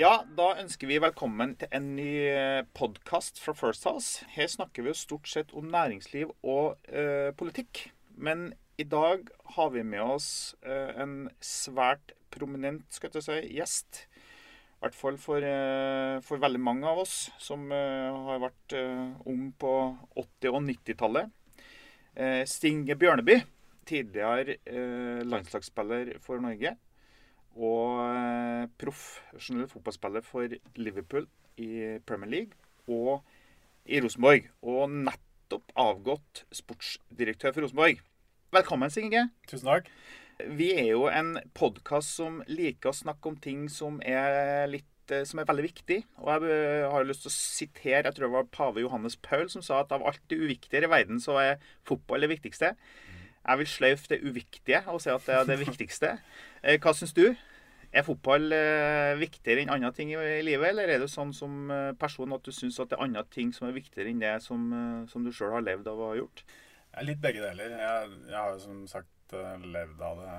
Ja, da ønsker vi velkommen til en ny podkast fra First House. Her snakker vi jo stort sett om næringsliv og eh, politikk. Men i dag har vi med oss eh, en svært prominent skal jeg si, gjest. I hvert fall for, eh, for veldig mange av oss som eh, har vært eh, ung på 80- og 90-tallet. Eh, Stinge Bjørneby, tidligere eh, landslagsspiller for Norge og eh, profesjonell fotballspiller for Liverpool i Premier League og i Rosenborg. Og nettopp avgått sportsdirektør for Rosenborg. Velkommen, Inge. Tusen takk. Vi er jo en podkast som liker å snakke om ting som er litt eh, som er veldig viktig. Og jeg eh, har lyst til å sitere jeg tror det var pave Johannes Paul som sa at av alt det uviktige i verden, så er fotball det viktigste. Jeg vil sløyfe det uviktige og si at det er det viktigste. Hva syns du? Er fotball eh, viktigere enn andre ting i livet, eller er du sånn som eh, person at du syns at det er andre ting som er viktigere enn det som, eh, som du sjøl har levd av og gjort? Er litt begge deler. Jeg, jeg har jo som sagt levd av det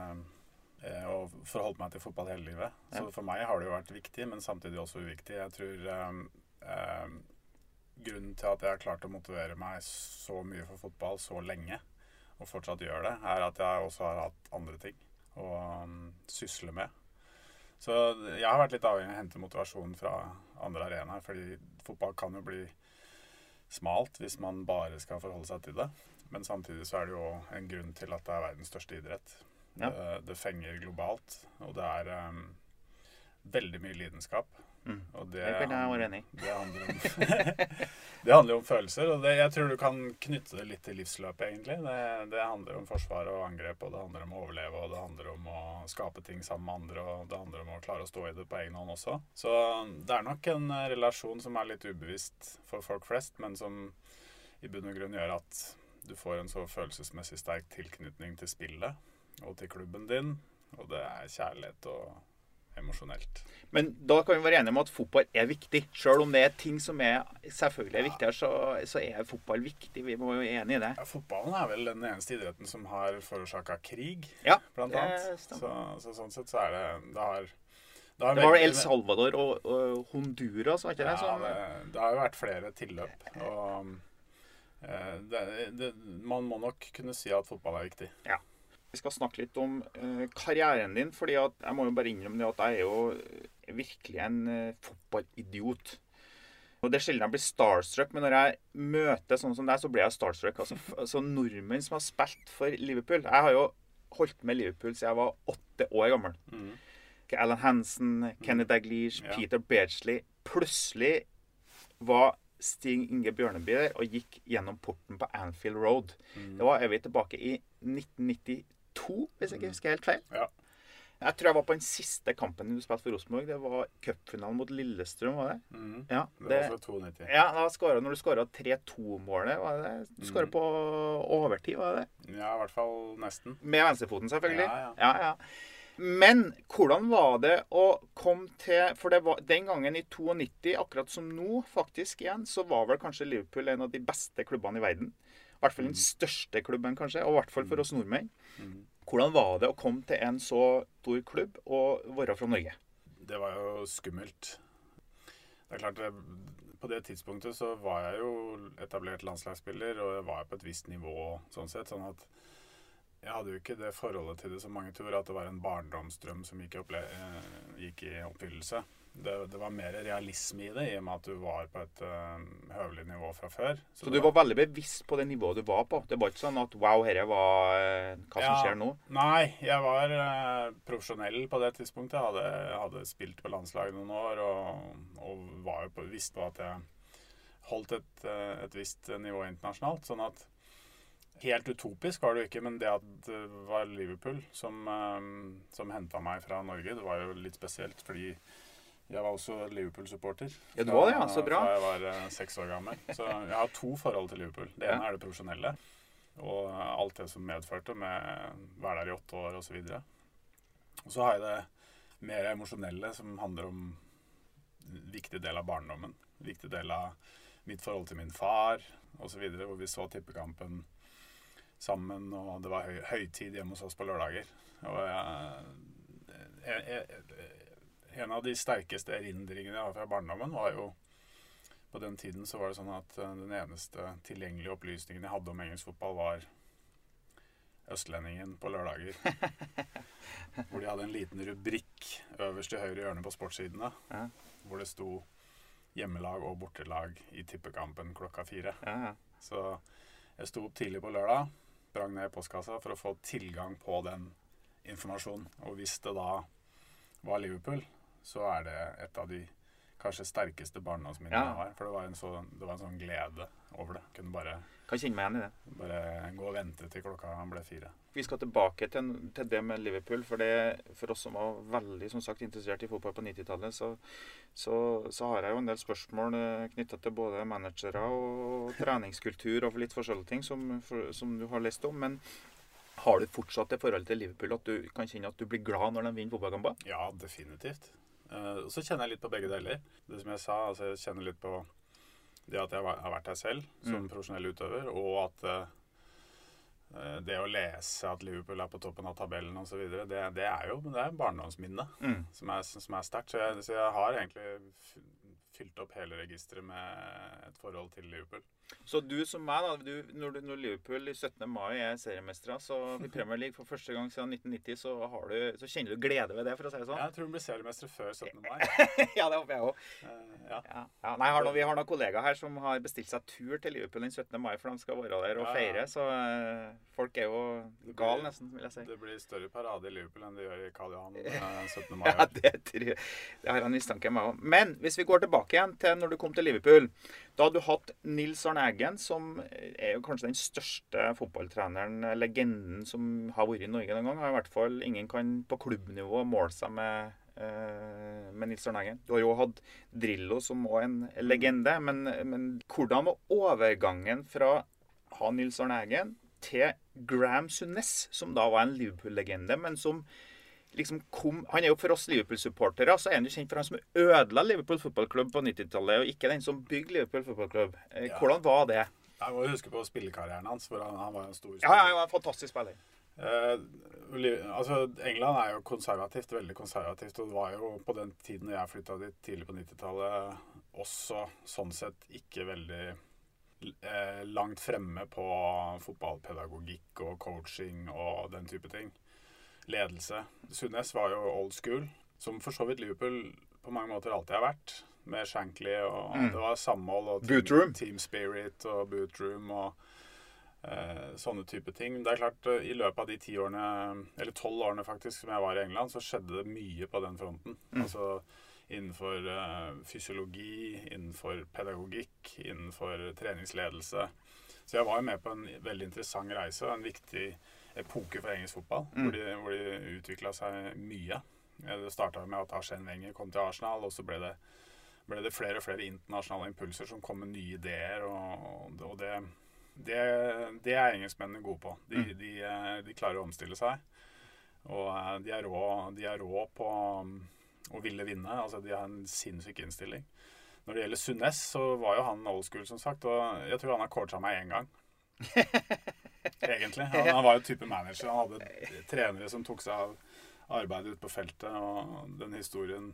og forholdt meg til fotball hele livet. Så for meg har det jo vært viktig, men samtidig også uviktig. Jeg tror eh, grunnen til at jeg har klart å motivere meg så mye for fotball så lenge, og fortsatt gjør det, er at jeg også har hatt andre ting å um, sysle med. Så jeg har vært litt avhengig av å hente motivasjon fra andre arenaer, fordi fotball kan jo bli smalt hvis man bare skal forholde seg til det. Men samtidig så er det jo en grunn til at det er verdens største idrett. Ja. Det, det fenger globalt, og det er um, veldig mye lidenskap. Mm. Og det, Det i. det handler om, det handler om følelser, og det, jeg tror du kan knytte det litt til livsløpet, egentlig. Det, det handler om forsvar og angrep, og det handler om å overleve, og det handler om å skape ting sammen med andre, og det handler om å klare å stå i det på egen hånd også. Så det er nok en eh, relasjon som er litt ubevisst for folk flest, men som i bunn og grunn gjør at du får en så følelsesmessig sterk tilknytning til spillet og til klubben din, og det er kjærlighet og emosjonelt. Men da kan vi være enige om at fotball er viktig. Selv om det er ting som er selvfølgelig er viktigere, så, så er fotball viktig. Vi må jo være enig i det. Ja, fotballen er vel den eneste idretten som har forårsaka krig, Ja, blant annet. Så, så sånn sett så er det Det har, det Det var veldig- El Salvador og, og Honduras, var ikke det? Ja, det, det har jo vært flere tilløp. Og eh, det, det, man må nok kunne si at fotball er viktig. Vi skal snakke litt om eh, karrieren din, fordi at jeg må jo bare innrømme det at jeg er jo eh, virkelig en eh, fotballidiot. Og Det er sjelden jeg blir starstruck, men når jeg møter sånn som deg, så blir jeg starstruck. Altså, altså Nordmenn som har spilt for Liverpool. Jeg har jo holdt med Liverpool siden jeg var åtte år gammel. Alan Hansen, Kenny Daglish, Ja. Peter Beardsley. Plutselig var Sting Inge Bjørneby der og gikk gjennom porten på Anfield Road. Mm. Det var er vi tilbake i 1992, hvis jeg ikke husker helt feil. Ja. Jeg tror jeg var på den siste kampen du spilte for Rosenborg. Det var cupfinalen mot Lillestrøm, var det? Mm. Ja, Det det, var fra 92. ja da skåret, når du skåra 3-2-målet, var det? Du skåra mm. på overtid, var det? Ja, i hvert fall nesten. Med venstrefoten, selvfølgelig. Ja, ja. ja, ja. Men hvordan var det å komme til For det var den gangen i 92, akkurat som nå, faktisk igjen, så var vel kanskje Liverpool en av de beste klubbene i verden. I hvert fall den største klubben, kanskje. Og i hvert fall for oss nordmenn. Mhm. Hvordan var det å komme til en så stor klubb og være fra Norge? Det var jo skummelt. Det er klart, På det tidspunktet så var jeg jo etablert landslagsspiller, og jeg var på et visst nivå sånn sett. sånn at jeg hadde jo ikke det forholdet til det som mange tror, at det var en barndomsdrøm som gikk i, eh, gikk i oppfyllelse. Det, det var mer realisme i det, i og med at du var på et eh, høvelig nivå fra før. Så så du var veldig bevisst på det nivået du var på? Det var ikke sånn at wow, herre var eh, hva som skjer nå? Nei, jeg var eh, profesjonell på det tidspunktet. Jeg hadde, hadde spilt på landslaget noen år og, og var jo på, visste på at jeg holdt et, et visst nivå internasjonalt. Sånn at helt utopisk var det jo ikke, men det at det var Liverpool som, som henta meg fra Norge, det var jo litt spesielt fordi jeg var også Liverpool-supporter. Ja, du var det, ja. Så bra. Da jeg var eh, seks år gammel. Så jeg har to forhold til Liverpool. Det ene er det profesjonelle. Og alt det som medførte med å være der i åtte år osv. Og så har jeg det mer emosjonelle, som handler om en viktig del av barndommen. Viktig del av mitt forhold til min far osv. Hvor vi så tippekampen sammen, og det var høy, høytid hjemme hos oss på lørdager. Og jeg, jeg, jeg, en av de sterkeste erindringene jeg har fra barndommen, var jo På den tiden så var det sånn at eh, den eneste tilgjengelige opplysningen jeg hadde om engelsk fotball, var Østlendingen på lørdager. hvor de hadde en liten rubrikk øverst i høyre hjørne på sportssidene. Ja. Hvor det sto hjemmelag og bortelag i tippekampen klokka fire. Ja, ja. Så jeg sto opp tidlig på lørdag, sprang ned i postkassa for å få tilgang på den informasjonen. Og hvis det da var Liverpool, så er det et av de kanskje sterkeste barndomsminnene Ja. jeg har. For det var, en så, det var en sånn glede over det. Kunne bare, Kan kjenne meg igjen i det. bare gå og vente til klokka ble fire. Vi skal tilbake til, til det med Liverpool. For, det, for oss som var veldig som sagt, interessert i fotball på 90-tallet, så, så, så har jeg jo en del spørsmål knytta til både managere og treningskultur og litt forskjellige ting som, for, som du har lest om. Men har du fortsatt det forholdet til Liverpool at du kan kjenne at du blir glad når de vinner fotballkamper? Ja, definitivt. Eh, så kjenner jeg litt på begge deler. Det som jeg sa, altså jeg kjenner litt på det at jeg har vært her selv som Mm. profesjonell utøver, og at uh, det å lese at Liverpool er på toppen av tabellen osv., det, det er jo det er barndomsminnet Mm. som er, som er sterkt. Så, så jeg har egentlig fylt opp hele registeret med et forhold til Liverpool. Så du som meg, da, du, når, du, når Liverpool i 17. mai er seriemestere så i Premier League for første gang siden 1990, så, har du, så kjenner du glede ved det, for å si det sånn? Jeg tror hun blir seriemester før 17. mai. ja, det håper jeg òg. Uh, ja. Ja. Ja, nei, har noen, vi har noen kollegaer her som har bestilt seg tur til Liverpool den 17. mai, for de skal være der og feire. Så uh, folk er jo gale, nesten, vil jeg si. Det blir større parade i Liverpool enn det gjør i Karl Johan den 17. mai. Ja, det tror jeg. Det har jeg en mistanke om, jeg òg. Men hvis vi går tilbake igjen til når du kom til Liverpool. Da hadde du hatt Nils Arne Eggen, som er jo kanskje den største fotballtreneren, legenden, som har vært i Norge noen gang. I hvert fall ingen kan på klubbnivå måle seg med, eh, med Nils Arne Eggen. Du har jo hatt Drillo, som òg er en legende. Men, men hvordan var overgangen fra ha Nils Arne Eggen til Graham Sunnes, som da var en Liverpool-legende, men som liksom kom Han er jo for oss Liverpool-supportere så er han jo kjent for han som ødela Liverpool fotballklubb på 90-tallet, og ikke den som bygde Liverpool fotballklubb. Eh, Ja. Hvordan var det? Jeg må huske på spillekarrieren hans, for han, han var en stor Ja, ja, han var en fantastisk spiller. Eh, altså, England er jo konservativt, veldig konservativt. Og det var jo på den tiden jeg flytta dit tidlig på 90-tallet, også sånn sett ikke veldig eh, langt fremme på fotballpedagogikk og coaching og den type ting. Ledelse. Sundnes var jo old school, som for så vidt Liverpool på mange måter alltid har vært. Med Shankly og Mm. Det var samhold og team, team spirit og bootroom og eh, sånne type ting. Det er klart, eh, i løpet av de ti årene, eller tolv årene faktisk, som jeg var i England, så skjedde det mye på den fronten. Mm. Altså innenfor eh, fysiologi, innenfor pedagogikk, innenfor treningsledelse. Så jeg var jo med på en veldig interessant reise og en viktig epoke for engelsk fotball, Mm. hvor de, hvor de utvikla seg mye. Eh, Det starta med at Arsène Wenger kom til Arsenal, og så ble det, ble det flere og flere internasjonale impulser som kom med nye ideer. Og, og det, det, det er engelskmennene gode på. De, Mm. de, eh, de klarer å omstille seg. Og eh, de er rå, de er rå på um, å ville vinne. Altså, de har en sinnssyk innstilling. Når det gjelder Sundnes, så var jo han old school, som sagt. Og jeg tror han har coacha meg én gang. Egentlig. Han, han var jo type manager. Han hadde trenere som tok seg av arbeidet ute på feltet. Og den historien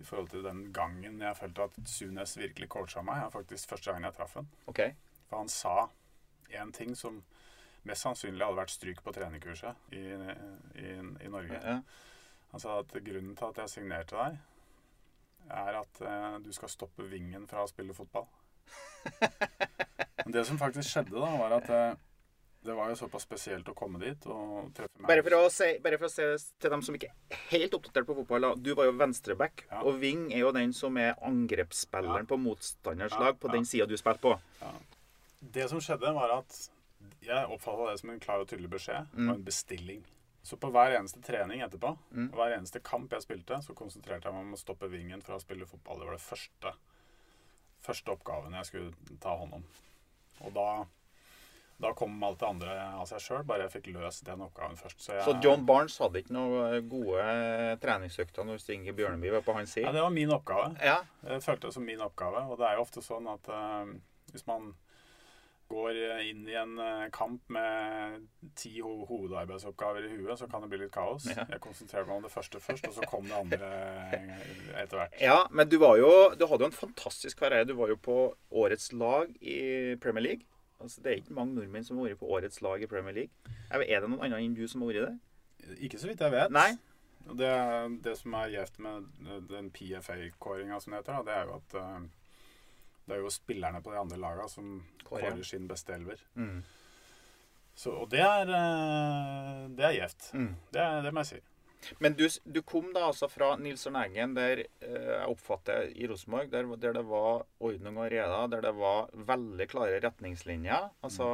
i forhold til den gangen jeg følte at Sunes virkelig coacha meg, er faktisk første gangen jeg traff ham. Okay. For han sa en ting som mest sannsynlig hadde vært stryk på trenerkurset i, i, i Norge. Ja. Han sa at grunnen til at jeg signerte deg, er at eh, du skal stoppe vingen fra å spille fotball. Men det som faktisk skjedde, da, var at eh, det var jo såpass spesielt å komme dit og treffe meg. Bare for, å si, bare for å si til dem som ikke er helt oppdatert på fotball. Du var jo venstreback, Ja. og wing er jo den som er angrepsspilleren Ja. på motstanders lag på den sida du spilte på. Det som skjedde, var at jeg oppfatta det som en klar og tydelig beskjed Mm. og en bestilling. Så på hver eneste trening etterpå, Mm. hver eneste kamp jeg spilte, så konsentrerte jeg meg om å stoppe vingen fra å spille fotball. Det var det første, første oppgaven jeg skulle ta hånd om. Og da, da kom alt det andre av seg sjøl, bare jeg fikk løst den oppgaven først. Så, jeg, Så John Barnes hadde ikke noen gode treningsøkter når Inge Bjørneby var på hans side? Ja, det var min oppgave. Ja. Jeg følte det som min oppgave. Og det er jo ofte sånn at uh, hvis man går inn i en eh, kamp med ti ho hovedarbeidsoppgaver i huet, så kan det bli litt kaos. Ja. Jeg konsentrerer meg om det første først, og så kom det andre etter hvert. Ja, men du var jo Du hadde jo en fantastisk karriere. Du var jo på årets lag i Premier League. Altså, Det er ikke mange nordmenn som har vært på årets lag i Premier League. Er er det noen andre enn du som har vært det? Ikke så vidt jeg vet. Nei? Det, det som er gjevt med den PFA-kåringa, som det heter, da, det er jo at eh, det er jo spillerne på de andre laga som Kårer. ja. sin beste elver. Mm. Så, og det er, eh, det er gjevt. Mm. Det, det må jeg si. Men du, du kom da altså fra Nils Arne Eggen, der eh, jeg oppfatter i Rosenborg, der, der det var ordning og reda, der det var veldig klare retningslinjer. Altså,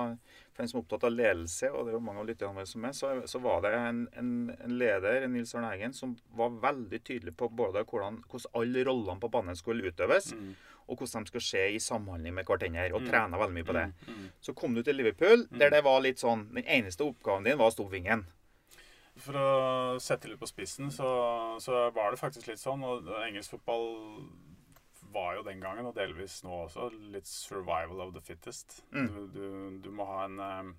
For den som er opptatt av ledelse, og det er jo mange av lytterne våre som er, så, så var det en, en, en leder, Nils Arne Eggen, som var veldig tydelig på både hvordan, hvordan alle rollene på banen skulle utøves, Mm. og hvordan de skulle skje i samhandling med hverandre, og Mm. trena veldig mye på det. Mm, mm. Så kom du til Liverpool, der Mm. det var litt sånn Den eneste oppgaven din var å stå på vingen. For å sette litt på spissen, så, så var det faktisk litt sånn. Og engelsk fotball var jo den gangen, og delvis nå også, litt survival of the fittest. Mm. Du, du, du må ha en eh,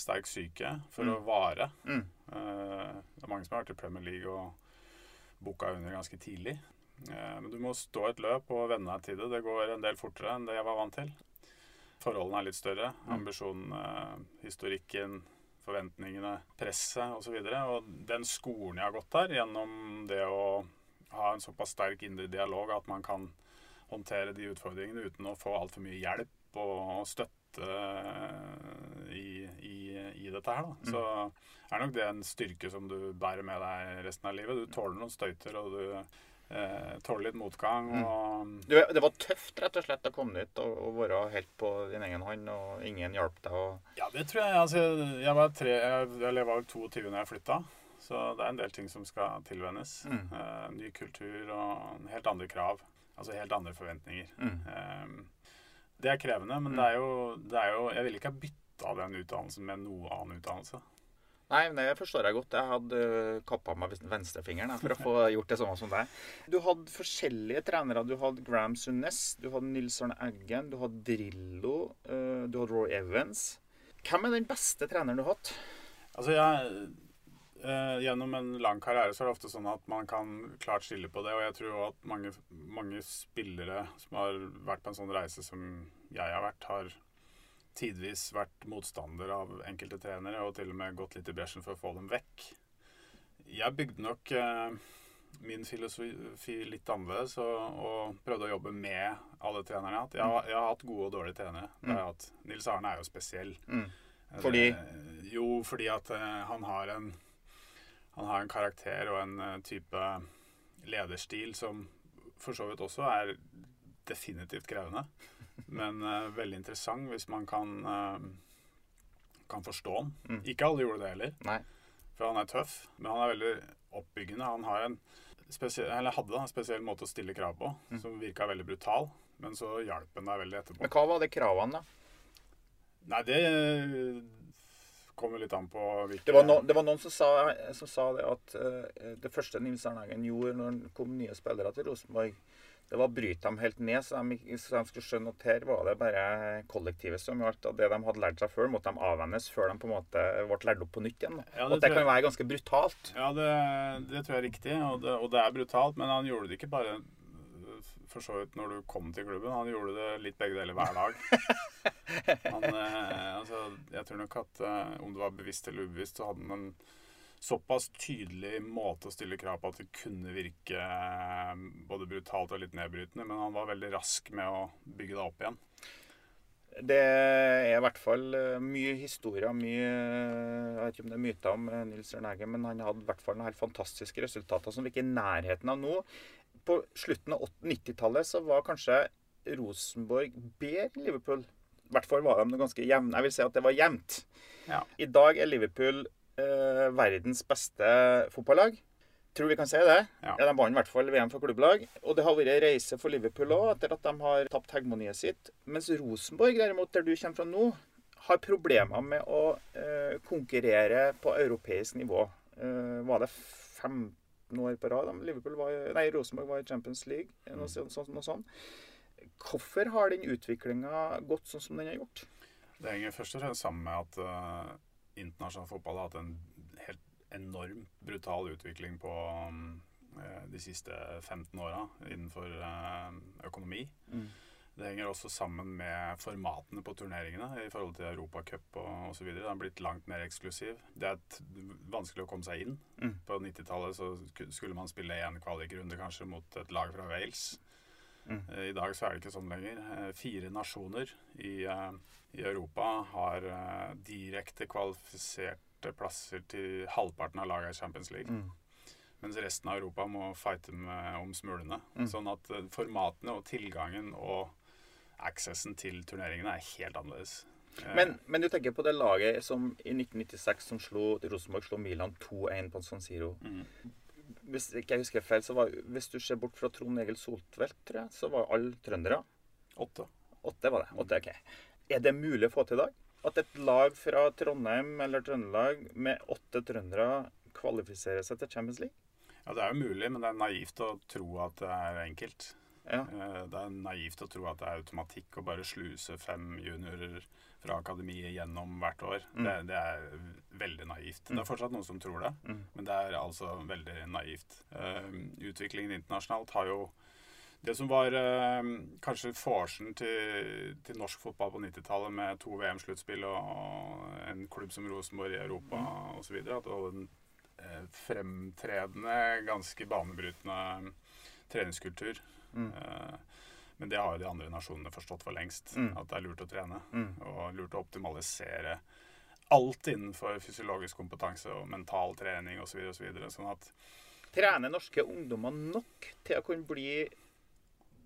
sterk syke for Mm. å vare. Mm. Uh, det er mange som har vært i Premier League og booka under ganske tidlig. Uh, men du må stå et løp og venne deg til det. Det går en del fortere enn det jeg var vant til. Forholdene er litt større. Ambisjonene, uh, historikken, forventningene, presset osv. Og, så og den skolen jeg har gått der, gjennom det å ha en såpass sterk indre dialog at man kan håndtere de utfordringene uten å få altfor mye hjelp og støtte eh, i, i, i dette her. Da. Så er nok det en styrke som du bærer med deg resten av livet. Du tåler noen støyter, og du eh, tåle litt motgang. Og Du, det var tøft rett og slett å komme dit og, og være helt på din egen hånd, og ingen hjalp deg. Og... Ja, det tror jeg. Altså, jeg var tre, jeg, jeg var 22 når jeg flytta. Så det er en del ting som skal tilvennes. Mm. Eh, ny kultur og helt andre krav. Altså helt andre forventninger. Mm. Eh, det er krevende, men Mm. det, er jo, det er jo Jeg ville ikke ha bytta den utdannelsen med noe annen utdannelse. Nei, men det forstår jeg godt. Jeg hadde øh, kappa meg venstrefingeren for å få gjort det samme som deg. Du hadde forskjellige trenere. Du hadde Graham Sunnes, du hadde Nils Arne Eggen, du hadde Drillo, øh, du hadde Roy Evans. Hvem er den beste treneren du har hatt? Altså, jeg eh, Gjennom en lang karriere så er det ofte sånn at man kan klart skille på det. Og jeg tror også at mange, mange spillere som har vært på en sånn reise som jeg har vært, har tidvis vært motstander av enkelte trenere og til og med gått litt i bresjen for å få dem vekk. Jeg bygde nok eh, min filosofi litt annerledes og, og prøvde å jobbe med alle trenerne jeg har hatt. Jeg har, jeg har hatt gode og dårlige trenere. Det hatt. Nils Arne er jo spesiell. Mm. Fordi? Eh, Jo, fordi at eh, han har en Han har en karakter og en eh, type lederstil som for så vidt også er definitivt krevende. Men uh, veldig interessant hvis man kan uh, kan forstå den. Mm. Ikke alle gjorde det heller, Nei. for han er tøff. Men han er veldig oppbyggende. Han har en eller hadde en spesiell måte å stille krav på, Mm. som virka veldig brutal. Men så hjalp han deg veldig etterpå. Men hva var det kravene, da? Nei, det eh, kommer litt an på hvilke Det var, no, det var noen som sa, som sa det at uh, det første Nils Arne Eggen gjorde når det kom nye spillere til Rosenborg, det var å bryte dem helt ned, så de, så de skulle skjønne at her var det bare kollektivet som gjaldt. Og det de hadde lært seg før, måtte de avvennes før de på en måte ble lært opp på nytt igjen. Ja, og det kan være ganske brutalt. Ja, det, det tror jeg er riktig, og det, og det er brutalt. Men han gjorde det ikke bare for så vidt når du kom til klubben. Han gjorde det litt begge deler hver dag. Han, eh, altså, jeg tror nok at eh, om det var bevisst eller ubevisst, så hadde han en såpass tydelig måte å stille krav på at det kunne virke eh, både brutalt og litt nedbrytende. Men han var veldig rask med å bygge det opp igjen. Det er i hvert fall eh, mye historier, mye Jeg vet ikke om det er myter om eh, Nils Arne Eggen, men han hadde i hvert fall noen helt fantastiske resultater som vi ikke er i nærheten av nå. På slutten av 90-tallet så var kanskje Rosenborg bedre enn Liverpool. I hvert fall var de ganske jevne. Jeg vil si at det var jevnt. Ja. I dag er Liverpool eh, verdens beste fotballag. Tror vi kan si det. Ja. Ja, de vant i hvert fall VM for klubblag. Og det har vært reise for Liverpool òg, etter at de har tapt hegemoniet sitt. Mens Rosenborg, derimot, der du kommer fra nå, har problemer med å eh, konkurrere på europeisk nivå. Eh, var det 15 år på rad? var, nei, Rosenborg var i Champions League? Noe, sånt, noe sånt. Hvorfor har den utviklinga gått sånn som den har gjort? Det henger først og fremst sammen med at uh, internasjonal fotball har hatt en helt enormt brutal utvikling på um, de siste 15 åra innenfor uh, økonomi. Mm. Det henger også sammen med formatene på turneringene i forhold til Europacup osv. Den har blitt langt mer eksklusiv. Det er vanskelig å komme seg inn. Mm. På 90-tallet skulle man spille én kvalikrunde kanskje mot et lag fra Wales. Mm. Eh, I dag så er det ikke sånn lenger. Eh, fire nasjoner i, eh, i Europa har direkte kvalifiserte plasser til halvparten av laget i Champions League. Mm. Mens resten av Europa må fighte med, om smulene. Mm. Sånn at formatene og tilgangen og accessen til turneringene er helt annerledes. Men, men, du tenker på det laget som i 1996 som slo Rosenborg slo Milan 2-1 på San Siro. Mm. Hvis ikke jeg husker feil, så var, hvis du ser bort fra Trond Egil Soltvedt, tror jeg, så var alle trøndere. Åtte. Åtte var det. Åtte, ok. Er det mulig å få til i dag? At et lag fra Trondheim eller Trøndelag med åtte trøndere kvalifiserer seg til Champions League? Ja, Det er jo mulig, men det er naivt å tro at det er enkelt. Ja. Eh, det er naivt å tro at det er automatikk å bare sluse fem juniorer fra akademiet gjennom hvert år. Mm. Det, det, er veldig naivt. Mm. Det er fortsatt noen som tror det, mm. men det er altså veldig naivt. Uh, utviklingen internasjonalt har jo det som var uh, kanskje forsen til, til, norsk fotball på 90-tallet, med to VM-sluttspill og en klubb som Rosenborg i Europa mm. osv., at det var den uh, fremtredende, ganske banebrytende treningskultur Mm. Eh, men det har jo de andre nasjonene forstått for lengst. Mm. At det er lurt å trene. Mm. Og lurt å optimalisere alt innenfor fysiologisk kompetanse og mental trening osv. Så videre, sånn at Trener norske ungdommer nok til å kunne bli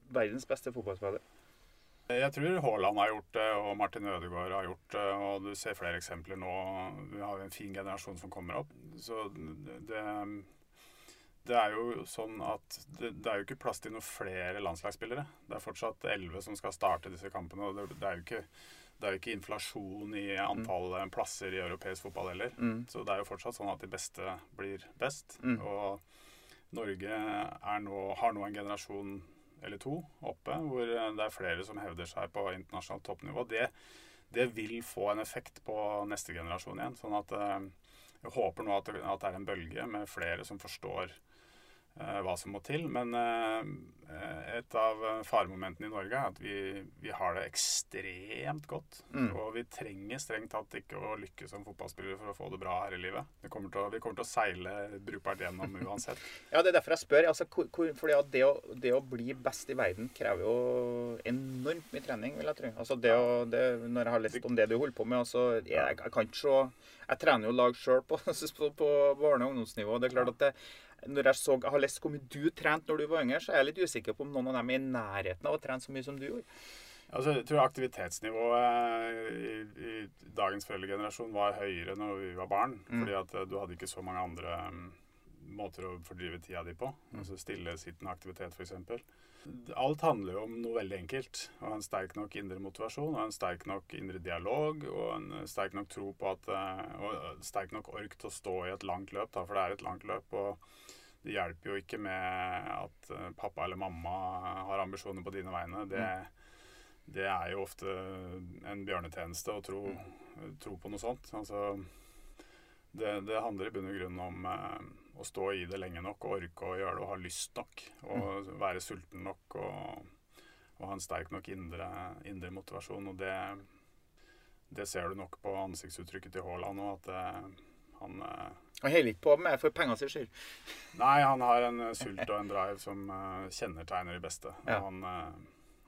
verdens beste fotballspiller? Jeg tror Haaland har gjort det, og Martin Ødegaard har gjort det. Og du ser flere eksempler nå. Vi har en fin generasjon som kommer opp. Så det, det er jo sånn at det, det, er jo ikke plass til noen flere landslagsspillere. Det er fortsatt elleve som skal starte disse kampene. og det, det, er jo ikke, det er jo ikke inflasjon i antall mm. plasser i europeisk fotball heller. Mm. Så det er jo fortsatt sånn at de beste blir best. Mm. Og Norge nå, har nå en generasjon eller to oppe hvor det er flere som hevder seg på internasjonalt toppnivå. Det, det vil få en effekt på neste generasjon igjen. sånn at eh, jeg håper nå at det, at det er en bølge med flere som forstår hva som må til. Men eh, et av faremomentene i Norge er at vi, vi har det ekstremt godt. Mm. Og vi trenger strengt tatt ikke å lykkes som fotballspillere for å få det bra her i livet. Kommer å, vi kommer til å seile brukbart gjennom uansett. ja, det er derfor jeg spør. Altså, fordi det å, det, å, bli best i verden krever jo enormt mye trening, vil jeg tro. Altså, det å, det, når jeg har lest om det du holder på med altså, jeg, jeg, kan ikke se Jeg trener jo lag sjøl på, på, på barne- og ungdomsnivå. Det er klart at det, når jeg, så, jeg har lest hvor mye du trente når du var yngre, så er jeg litt usikker på om noen av dem er i nærheten av å trene så mye som du gjorde. Altså, jeg tror aktivitetsnivået i, i dagens foreldregenerasjon var høyere når vi var barn. Mm. Fordi at eh, du hadde ikke så mange andre um, måter å fordrive tida di på. Mm. Altså Stillesittende aktivitet, f.eks. Alt handler jo om noe veldig enkelt. Å ha en sterk nok indre motivasjon, og en sterk nok indre dialog, og en sterk nok tro på at eh, Og sterk nok ork til å stå i et langt løp, da, for det er et langt løp. og det hjelper jo ikke med at eh, pappa eller mamma har ambisjoner på dine vegne. Det, det er jo ofte en bjørnetjeneste å tro, tro på noe sånt. Altså, det, det, handler i bunn og grunn om eh, å stå i det lenge nok og orke å gjøre det og ha lyst nok. Og mm. være sulten nok og, og, ha en sterk nok indre, indre motivasjon. Og det, det, ser du nok på ansiktsuttrykket til Haaland nå, at det, han eh, han holder ikke på med for pengene sin skyld. Nei, han har en eh, sult og en drive som uh, kjennetegner de beste. Ja. Han,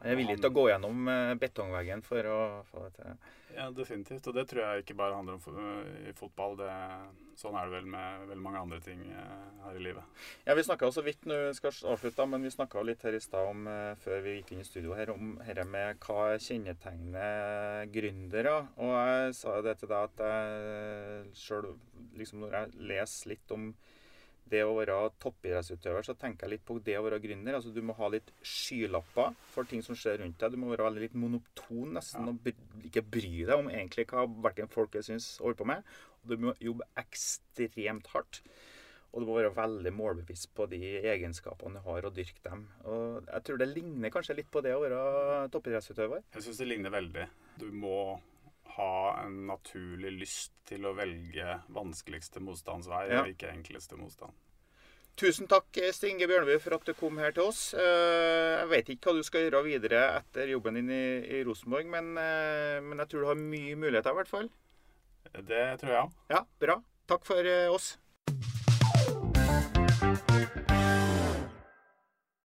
han, er villig til å gå gjennom uh, betongveggen for å få det til. Ja, definitivt. Og det tror jeg ikke bare handler om i fotball. Det, sånn er det vel med veldig mange andre ting her i livet. Ja, Vi snakka så vidt nå skal avslutte, men vi snakka litt her i stad om før vi gikk inn i studio her, om dette med hva kjennetegner gründere. Og jeg sa det til deg at jeg sjøl liksom når jeg leser litt om det å være toppidrettsutøver, så tenker jeg litt på det å være gründer. Altså, du må ha litt skylapper for ting som skjer rundt deg. Du må være veldig litt monoton nesten, og ikke bry deg om egentlig hva verken folk syns holder på med. Og du må jobbe ekstremt hardt. Og du må være veldig målbevisst på de egenskapene du har, og dyrke dem. Og jeg tror det ligner kanskje litt på det å være toppidrettsutøver. Jeg syns det ligner veldig. Du må ha en naturlig lyst til å velge vanskeligste motstandsvei, Ja. og ikke enkleste motstand. Tusen takk, Stinge Inge Bjørneby, for at du kom her til oss. Eh, Jeg vet ikke hva du skal gjøre videre etter jobben din i, i Rosenborg, men, eh, men jeg tror du har mye muligheter, i hvert fall. Det tror jeg òg. Ja, bra. Takk for eh, oss.